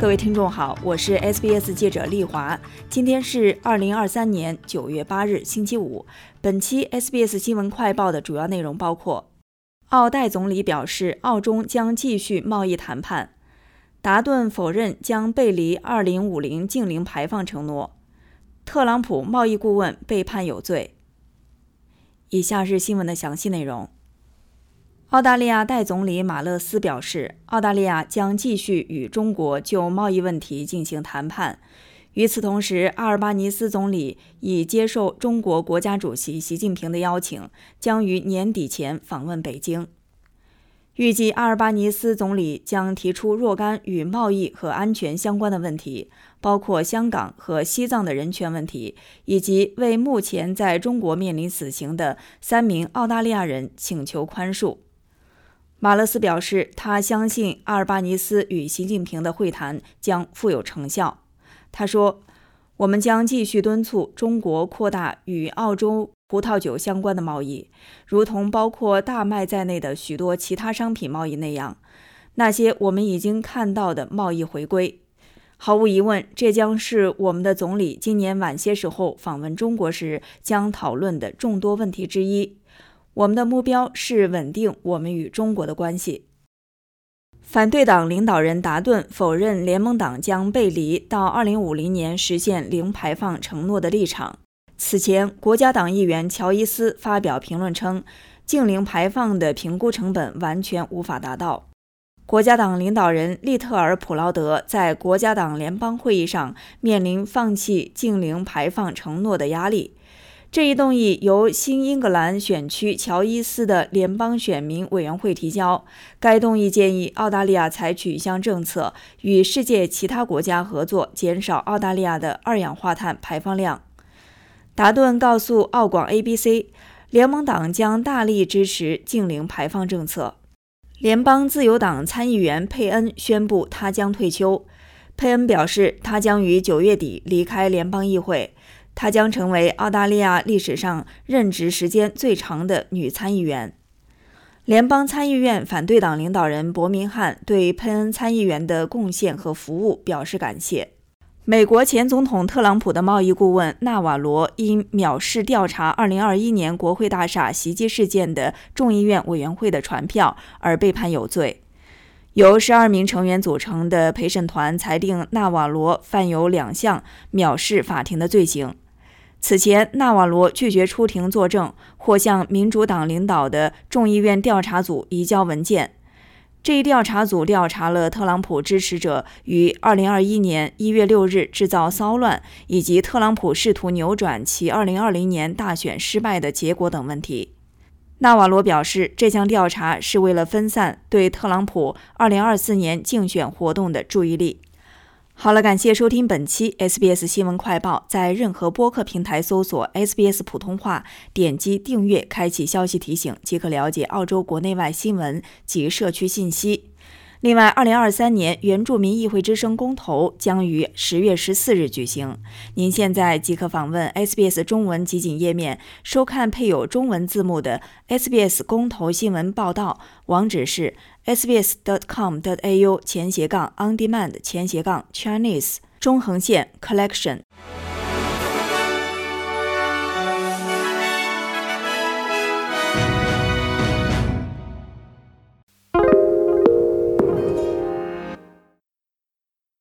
各位听众好，我是 SBS 记者丽华。今天是二零二三年九月八日，星期五。本期 SBS 新闻快报的主要内容包括：奥代总理表示，澳中将继续贸易谈判；达顿否认将背离二零五零净零排放承诺；特朗普贸易顾问被判有罪。以下是新闻的详细内容。澳大利亚代总理马勒斯表示，澳大利亚将继续与中国就贸易问题进行谈判。与此同时，阿尔巴尼斯总理已接受中国国家主席习近平的邀请，将于年底前访问北京。预计阿尔巴尼斯总理将提出若干与贸易和安全相关的问题，包括香港和西藏的人权问题，以及为目前在中国面临死刑的三名澳大利亚人请求宽恕。马勒斯表示，他相信阿尔巴尼斯与习近平的会谈将富有成效。他说：“我们将继续敦促中国扩大与澳洲葡萄酒相关的贸易，如同包括大麦在内的许多其他商品贸易那样。那些我们已经看到的贸易回归，毫无疑问，这将是我们的总理今年晚些时候访问中国时将讨论的众多问题之一。”我们的目标是稳定我们与中国的关系。反对党领导人达顿否认联盟党将背离到2050年实现零排放承诺的立场。此前，国家党议员乔伊斯发表评论称，净零排放的评估成本完全无法达到。国家党领导人利特尔普劳德在国家党联邦会议上面临放弃净零排放承诺的压力。这一动议由新英格兰选区乔伊斯的联邦选民委员会提交。该动议建议澳大利亚采取一项政策，与世界其他国家合作，减少澳大利亚的二氧化碳排放量。达顿告诉澳广 ABC，联盟党将大力支持净零排放政策。联邦自由党参议员佩恩宣布他将退休。佩恩表示，他将于九月底离开联邦议会。她将成为澳大利亚历史上任职时间最长的女参议员。联邦参议院反对党领导人伯明翰对佩恩参议员的贡献和服务表示感谢。美国前总统特朗普的贸易顾问纳瓦罗因藐视调查2021年国会大厦袭击事件的众议院委员会的传票而被判有罪。由十二名成员组成的陪审团裁定纳瓦罗犯有两项藐视法庭的罪行。此前，纳瓦罗拒绝出庭作证，或向民主党领导的众议院调查组移交文件。这一调查组调查了特朗普支持者于2021年1月6日制造骚乱，以及特朗普试图扭转其2020年大选失败的结果等问题。纳瓦罗表示，这项调查是为了分散对特朗普2024年竞选活动的注意力。好了，感谢收听本期 SBS 新闻快报。在任何播客平台搜索 SBS 普通话，点击订阅，开启消息提醒，即可了解澳洲国内外新闻及社区信息。另外，2023年原住民议会之声公投将于十月十四日举行。您现在即可访问 SBS 中文集锦页面，收看配有中文字幕的 SBS 公投新闻报道。网址是 sbs.com.au 前斜杠 ondemand 前斜杠 Chinese 中横线 collection。